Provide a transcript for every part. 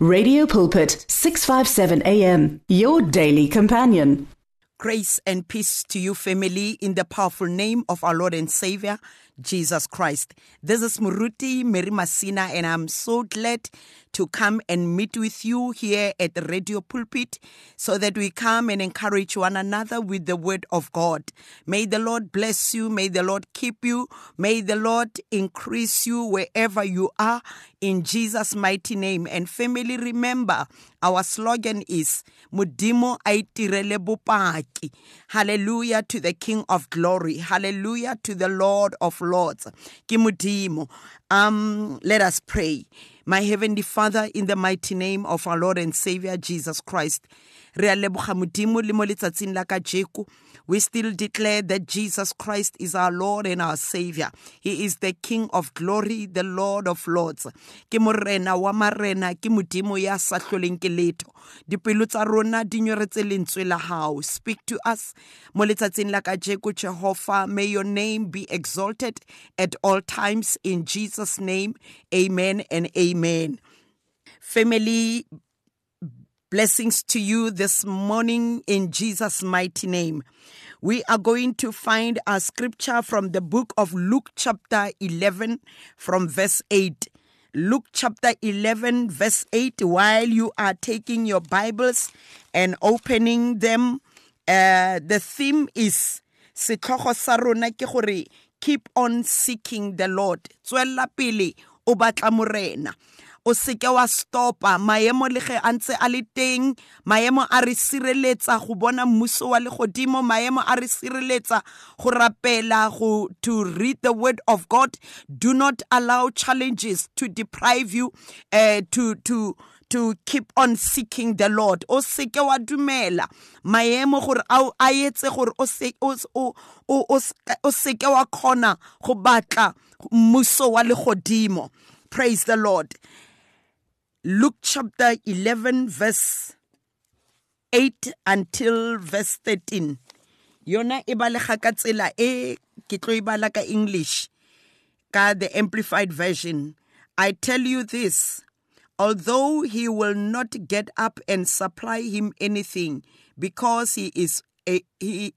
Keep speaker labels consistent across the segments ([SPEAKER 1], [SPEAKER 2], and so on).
[SPEAKER 1] Radio Pulpit, 657 AM, your daily companion.
[SPEAKER 2] Grace and peace to you, family, in the powerful name of our Lord and Savior, Jesus Christ. This is Muruti Mary Masina, and I'm so glad to come and meet with you here at the Radio Pulpit so that we come and encourage one another with the Word of God. May the Lord bless you. May the Lord keep you. May the Lord increase you wherever you are in Jesus' mighty name. And family, remember, our slogan is Mudimo. Hallelujah to the King of Glory. Hallelujah to the Lord of Lords. Ke Modimo. Um, let us pray. My Heavenly Father, in the mighty name of our Lord and Savior Jesus Christ, re a leboga modimo le mo letsatsing la kajeko we still declare that Jesus Christ is our Lord and our Savior. He is the King of glory, the Lord of lords. Ke morena wa marena, ke modimo ya sa hloleng ke letho. Rona lentswe la hao. Speak to us. Jehovah, may your name be exalted at all times in Jesus name. Amen and amen. Family, Blessings to you this morning in Jesus' mighty name. We are going to find a scripture from the book of Luke, chapter 11, from verse 8. Luke chapter 11, verse 8. While you are taking your Bibles and opening them, uh, the theme is setlhogo sa rona keep on seeking the Lord. Pele o seke wa stopa. Maemo le ge a ntse a le teng maemo a re sireletsa go bona mmuso wa legodimo maemo a re sireletsa go rapela go to read the word of god. Do not allow challenges to deprive you uh, to to to keep on seeking the lord. O seke wa dumela. Maemo gore a etse gore o seke wa kgona go batla mmuso wa legodimo. Praise the lord Luke chapter 11, verse 8 until verse 13. Yona e balega ka tsela e ke tlo e bala ka English ka the amplified version. I tell you this, although he will not get up and supply him anything because he is a, he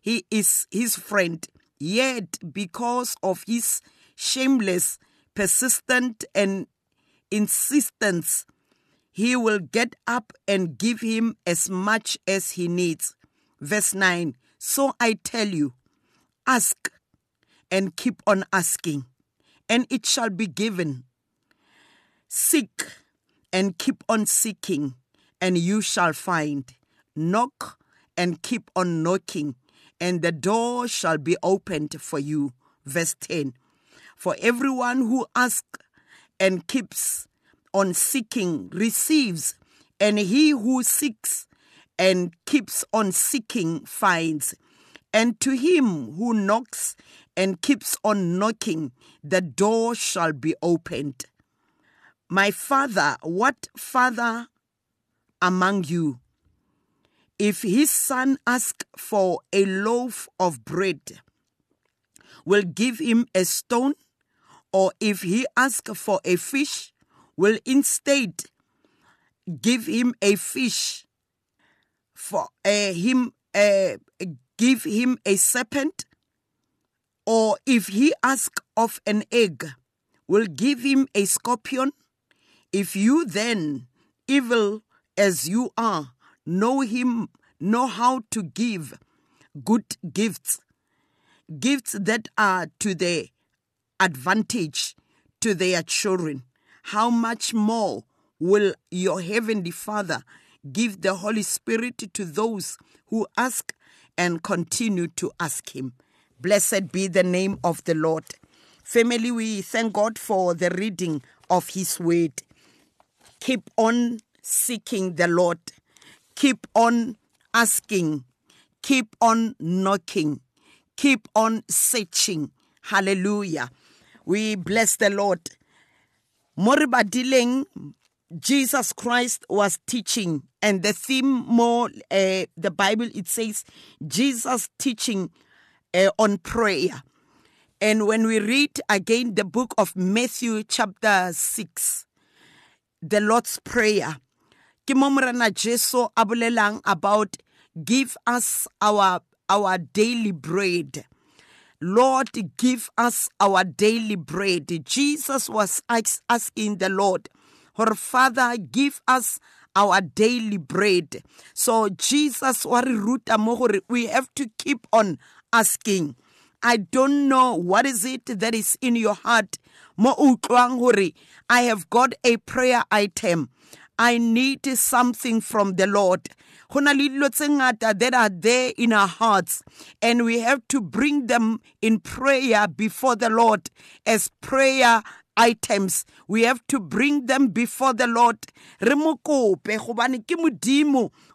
[SPEAKER 2] he is his friend, yet because of his shameless, persistent and insistence, he will get up and give him as much as he needs. Verse 9 So I tell you, ask and keep on asking, and it shall be given. Seek and keep on seeking, and you shall find. Knock and keep on knocking, and the door shall be opened for you. Verse 10 For everyone who asks and keeps on seeking receives, and he who seeks and keeps on seeking finds. And to him who knocks and keeps on knocking, the door shall be opened. My father, what father among you, if his son asks for a loaf of bread, will give him a stone? Or if he asks for a fish, will instead give him a fish for uh, him uh, give him a serpent? Or if he asks of an egg will give him a scorpion? If you then evil as you are know him know how to give good gifts gifts that are to the advantage to their children, how much more will your heavenly Father give the Holy Spirit to those who ask and continue to ask Him? Blessed be the name of the Lord. Family, we thank God for the reading of His word. Keep on seeking the Lord, keep on asking, keep on knocking, keep on searching. Hallelujah. We bless the Lord. Moribadileng, Jesus Christ was teaching, and the theme more, uh, the Bible, it says Jesus teaching uh, on prayer. And when we read again the book of Matthew, chapter 6, the Lord's Prayer. Ke mo Morena Jesu a about give us our our daily bread. Lord, give us our daily bread. Jesus was ask- asking the Lord, her Father, give us our daily bread. So Jesus we have to keep on asking. I don't know what is it that is in your heart. Mo I have got a prayer item. I need something from the Lord. That are there in our hearts, and we have to bring them in prayer before the Lord as prayer items. We have to bring them before the Lord.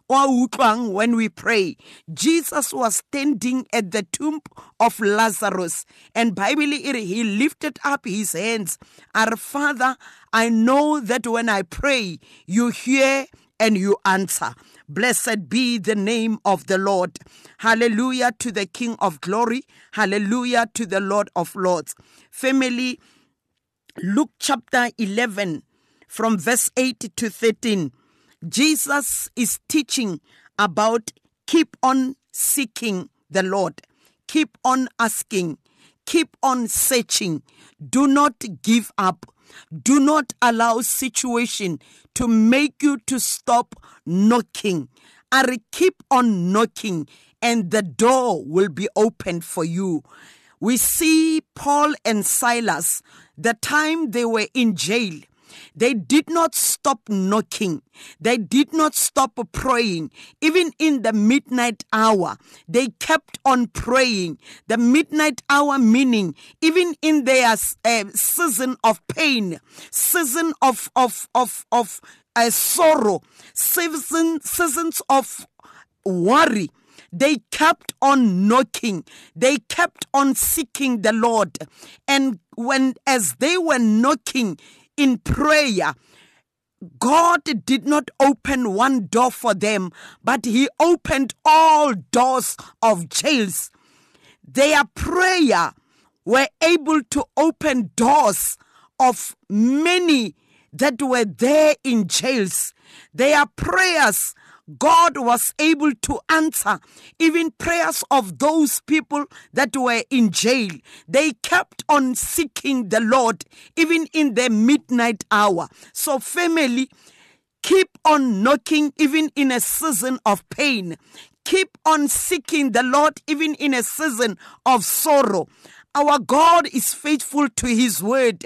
[SPEAKER 2] O a utlwang when we pray. Jesus was standing at the tomb of Lazarus, and Bible he lifted up his hands. Our Father, I know that when I pray, you hear and you answer. Blessed be the name of the Lord. Hallelujah to the King of glory. Hallelujah to the Lord of lords. Family, Luke chapter 11, from verse 8 to 13. Jesus is teaching about keep on seeking the Lord, keep on asking, keep on searching. Do not give up. Do not allow situation to make you to stop knocking. Are keep on knocking and the door will be opened for you. We see Paul and Silas, the time they were in jail. They did not stop knocking. They did not stop praying. Even in the midnight hour, they kept on praying. The midnight hour meaning, even in their uh, season of pain, season of, of, of, of uh, sorrow, season, seasons of worry, they kept on knocking they kept on seeking the lord and when as they were knocking in prayer God did not open one door for them, but He opened all doors of jails. Their prayer were able to open doors of many that were there in jails. Their prayers God was able to answer even prayers of those people that were in jail. They kept on seeking the Lord even in the midnight hour. So, family, keep on knocking even in a season of pain. Keep on seeking the Lord even in a season of sorrow. Our God is faithful to his word.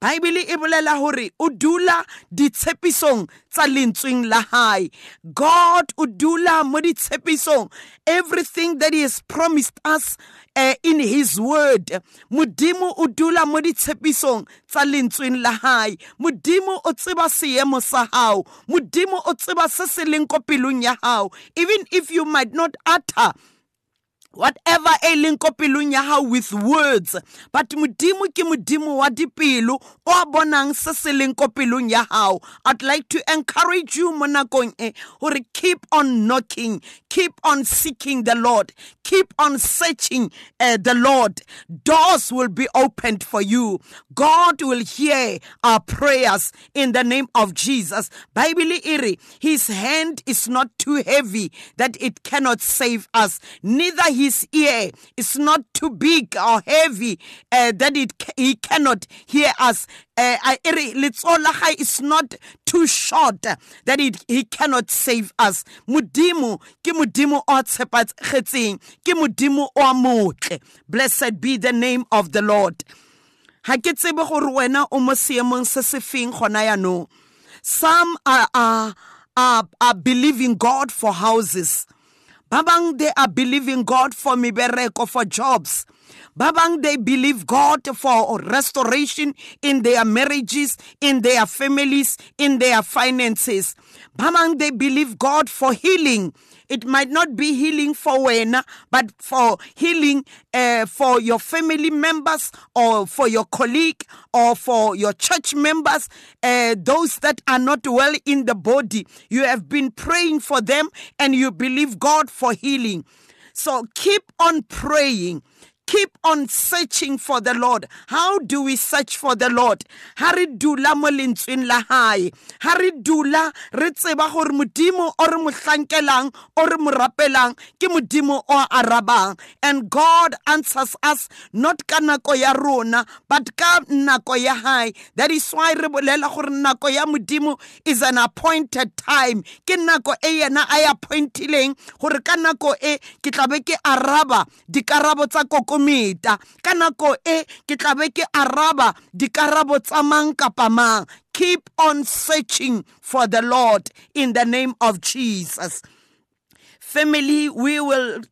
[SPEAKER 2] Bible e bolela hore o dula ditshepisong tsa lentsweng la hae. God o dula mo ditshepisong. Everything that he has promised us uh, in his word. Modimo o dula mo ditshepisong tsa lentsweng la hae. Modimo o tseba seemo sa hao. Modimo o tseba se se leng ko ya hao. Even if you might not utter whatever e leng ko pelong ya hao with words but modimo ke modimo wa dipelo o a bonang se se leng ko pelong ya hao. I'd like to encourage you mo nakong e hore keep on knocking keep on seeking the lord keep on searching uh, the lord. Doors will be opened for you. God will hear our prayers in the name of jesus. Bible iri his hand is not too heavy that it cannot save us neither his ear is not too big or heavy uh, that it he cannot hear us. Uh, is not too short that it, he cannot save us. Motle. Blessed be the name of the lord. Some are, are, are, are believing god for houses Babang, they are believing God for mibereko, for jobs. Babang, they believe God for restoration in their marriages, in their families, in their finances. Babang, they believe God for healing. It might not be healing for Wena, but for healing uh, for your family members or for your colleague or for your church members, uh, those that are not well in the body. You have been praying for them and you believe God for healing. So keep on praying keep on searching for the lord. How do we search for the lord? Ha re dula mo lentsweng la hae. Ha re dula re tseba gore modimo o re mohlankelang o re mo rapelang ke modimo o arabang. And god answers us not ka nako ya rona but ka nako ya hae. That is why re bolela gore nako ya modimo is an appointed time. Ke nako e yena a appointileng gore ka nako e ke tla be ke araba dikarabo tsa kokometa ka nako e ke tla be ke araba dikarabo tsa mang kapa mang. Keep on searching for the lord in the name of jesus. Family we will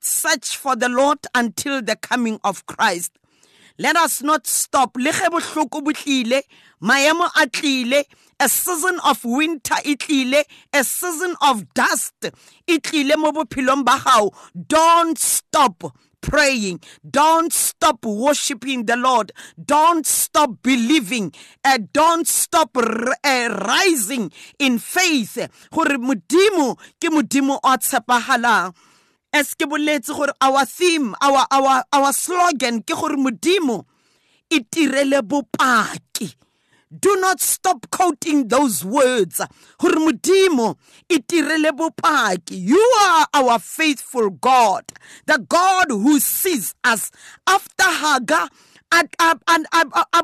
[SPEAKER 2] search for the lord until the coming of christ. Let us not stop. Le ge bohloko bo tlile maemo a tlile a season of winter e a season of dust e tlile mo bophelong ba gago don't stop praying. Don't stop worshiping the Lord. Don't stop believing. Uh, don't stop uh, rising in faith. Gore our theme, our our our slogan ke gore modimo e tirele bopaki. Do not stop quoting those words. You are our faithful god. The god who sees us after hagar and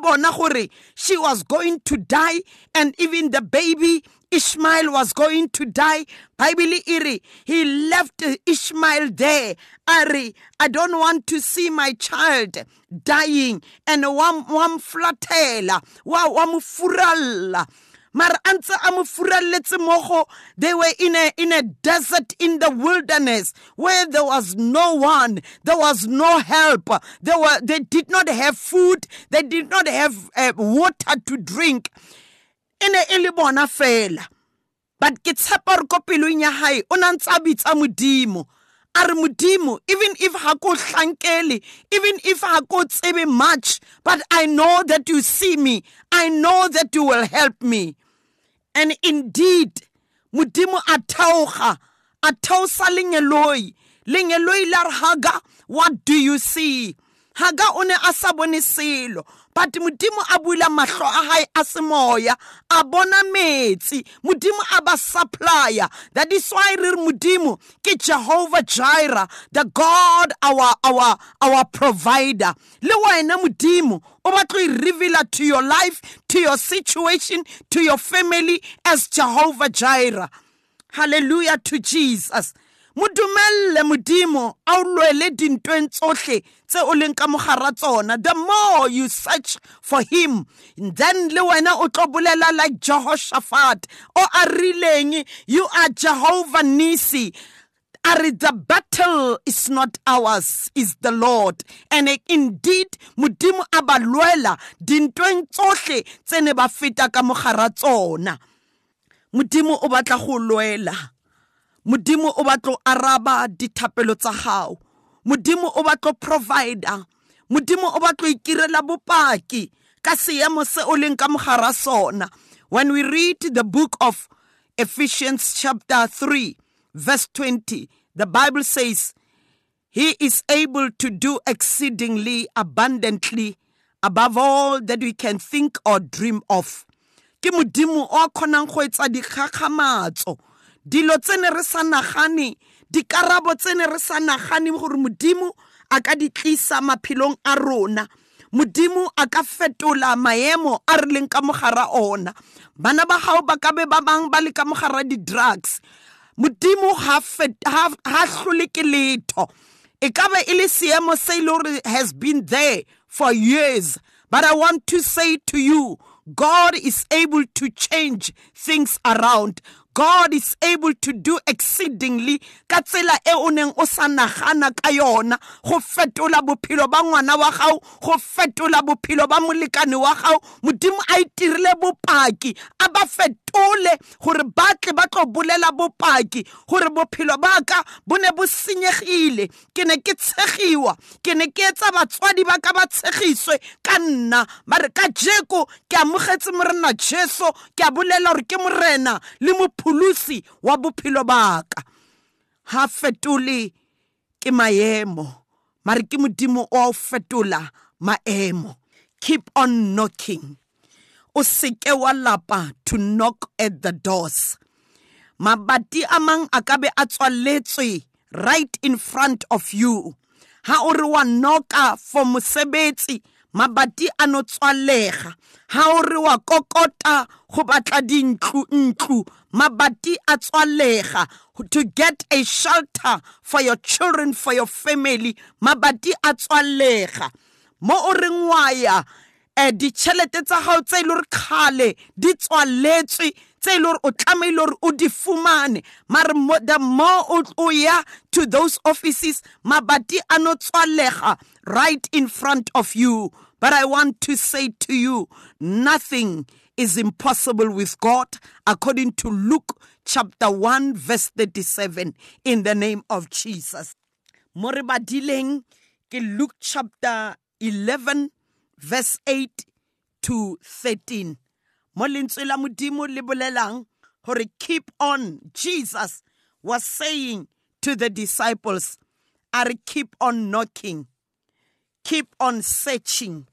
[SPEAKER 2] bona gore she was going to die and even the baby Ishmael was going to die. Bible iri, he left Ishmael there. Ari, I don't want to see my child dying. And wam wam flatela, wa wam furalla. antse a furalletse mogo they were in a in a desert in the wilderness where there was no one there was no help they were they did not have food they did not have uh, water to drink e ne e le bona fela. But ke tshepa gore ko pelong ya gae o na ntse a bitsa modimo. A re modimo even if ha ko hlankele even if ha ko tsebe much but i know that you see me. I know that you will help me. And indeed modimo a theoga a theosa lengeloi la re haga what do you see haga o ne a sa bone selo. But modimo a buila mahlo a hae a semoya a bona metsi. Modimo a ba supplier. That is why re re modimo ke jehovah jireh the god our our our provider. Le wena modimo o batlo e reveala to your life to your situation to your family as jehovah jireh. Hallelujah to jesus. Mo modimo a o lwele dintweng tsohle tse o leng ka mogara tsona. The more you search for him then le wena o tlo bolela like jehoshaphat. O a rileng you are jehovah nissi. Are the battle is not ours is the lord. And indeed modimo a ba lwela dintweng tsohle tse ne ba feta ka mogara tsona. Modimo o batla go lwela modimo o batlo araba dithapelo tsa gago modimo o batlo provider modimo o batlo ikirela bopaki ka seemo se o leng ka mogara sona. When we read the book of ephesians chapter 3 verse 20 the bible says he is able to do exceedingly abundantly above all that we can think or dream of. Ke modimo o a kgonang go etsa dikgakgamatso dilo tse ne re sa nagane dikarabo tse ne re sa nagane gore modimo a ka di tlisa maphelong a rona. Modimo a ka fetola maemo a re leng ka mogara ona. Bana ba gago ba ka be ba bang ba le ka mogara di-drugs. Modimo ha hlole ke letho. E ka be e le seemo se e le gore has been there for years. But i want to say to you god is able to change things around God is able to do exceedingly ka tsela e o neng o sa nagana ka yona. Go fetola bophelo ba ngwana wa gago go fetola bophelo ba molekane wa gago. Modimo a itirile bopaki a ba fetole gore ba tle ba tlo bolela bopaki gore bophelo ba ka bo ne bo senyegile. Ke ne ke tshegiwa ke ne ke etsa batswadi ba ka ba tshegiswe ka nna. Ba re ka jeko ke amogetse morena jesu ke a bolela gore ke morena le mopholosi wa bophelo ba ka ha fetole ke maemo mare ke modimo o a o fetola maemo. Keep on knocking. O seke wa lapa to knock at the doors. Mabati a mang a ka be a tswaletswe right in front of you. Ha o re wa noka for mosebetsi mabati a no tswalega. Ha o re wa kokota go batla dintlu ntlu mabati a tswalega. To get a shelter for your children for your family mabati a tswalega. Mo o reng wa ya um ditšhelete tsa gago tse e le di tswaletswe tse e o tlamehile gore o di fumane. Mare the more o ya to those offices mabati a no tswalega right in front of you but i want to say to you nothing is impossible with god according to luke chapter 1 verse 37 in the name of jesus. Mo re badileng ke luke chapter 11 verse 8 to 13 mo lentswe la gore keep on jesus was saying to the disciples are keep on knocking keep on searching.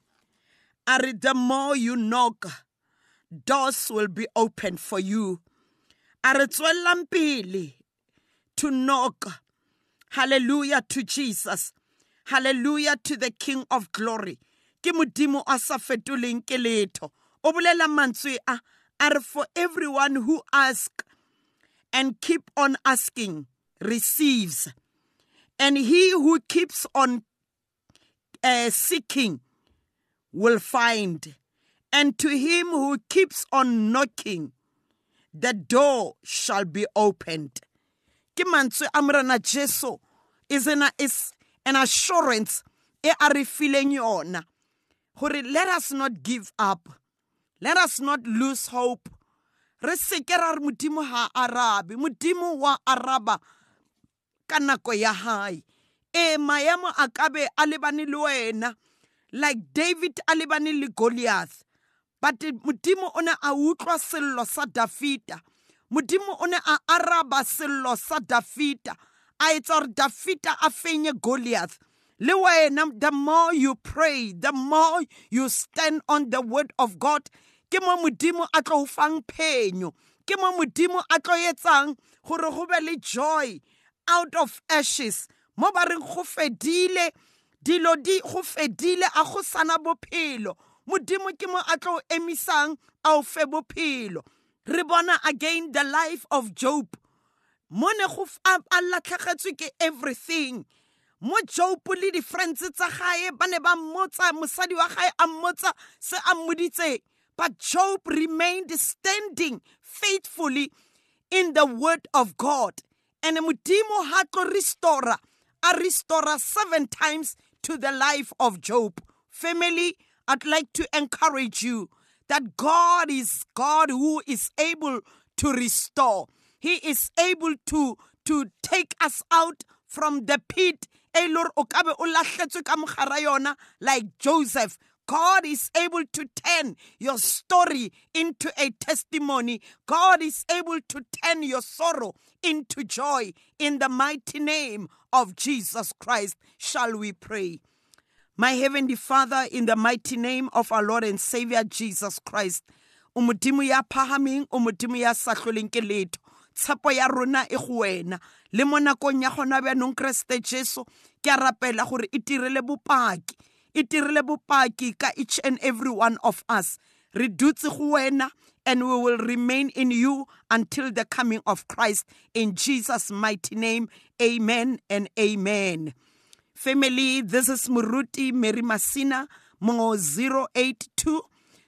[SPEAKER 2] Are the more you knock doors will be open for you. Are tswellang pele to knock. Hallelujah to jesus. Hallelujah to the king of glory. Ke modimo a sa fetoleng ke letho. O bolela mantswe a are for everyone who ask and keep on asking receives. And he who keeps on uh, seeking will find and to him who keeps on knocking the door shall be opened. Ke mantswe a jesu is an, is an assurance e re fileng yona let us not give up. Let us not lose hope. Re seke ra re modimo ha arabe modimo wa araba ka nako ya hae e maemo a ka be a lebane le wena. Like david a lebane le goliath. But modimo o ne a utlwa sello sa dafita. Modimo o ne a araba sello sa dafita. A etsa gore dafita a fenye goliath. Le wena the more you pray the more you stand on the word of god ke mo modimo a tlo o fang phenyo. Ke mo modimo a tlo etsang gore go be le joy out of ashes. Mo ba reng go fedile dilo di go fedile a go sana bophelo. Modimo ke mo a tlo emisang a o fe bophelo. Re bona again the life of job. Mo ne go a latlhegetswe ke everything. Mo job le di-friends tsa gae ba ne ba mmotsa mosadi wa gae a mmotsa se a But Job remained standing faithfully in the word of God. And Mudimo had to restore, a restore seven times to the life of Job. Family, I'd like to encourage you that God is God who is able to restore. He is able to, to take us out from the pit. Like Joseph, God is able to turn your story into a testimony. God is able to turn your sorrow into joy. In the mighty name of Jesus Christ, shall we pray. My Heavenly Father, in the mighty name of our Lord and Savior Jesus Christ, umodimo ya phahameng umodimo ya sa hloleng ya rona e go wena le mo nakong ya gona bjanong keresete jesu ke a rapela gore e dirile bopaki ka each and every one of us. Re dutse go wena and we will remain in you until the coming of Christ. In Jesus mighty name amen and amen. Family this is Muruti Mary Masina mo 082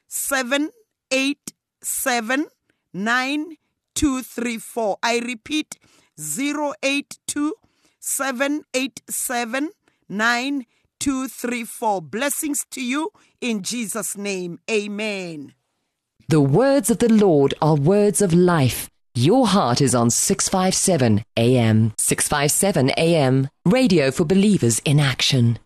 [SPEAKER 2] 787 9234 I repeat 082 787 9234 two, three, four. Blessings to you in Jesus' name. Amen.
[SPEAKER 3] The words of the Lord are words of life. Your heart is on 657 AM. 657 AM. Radio for believers in action.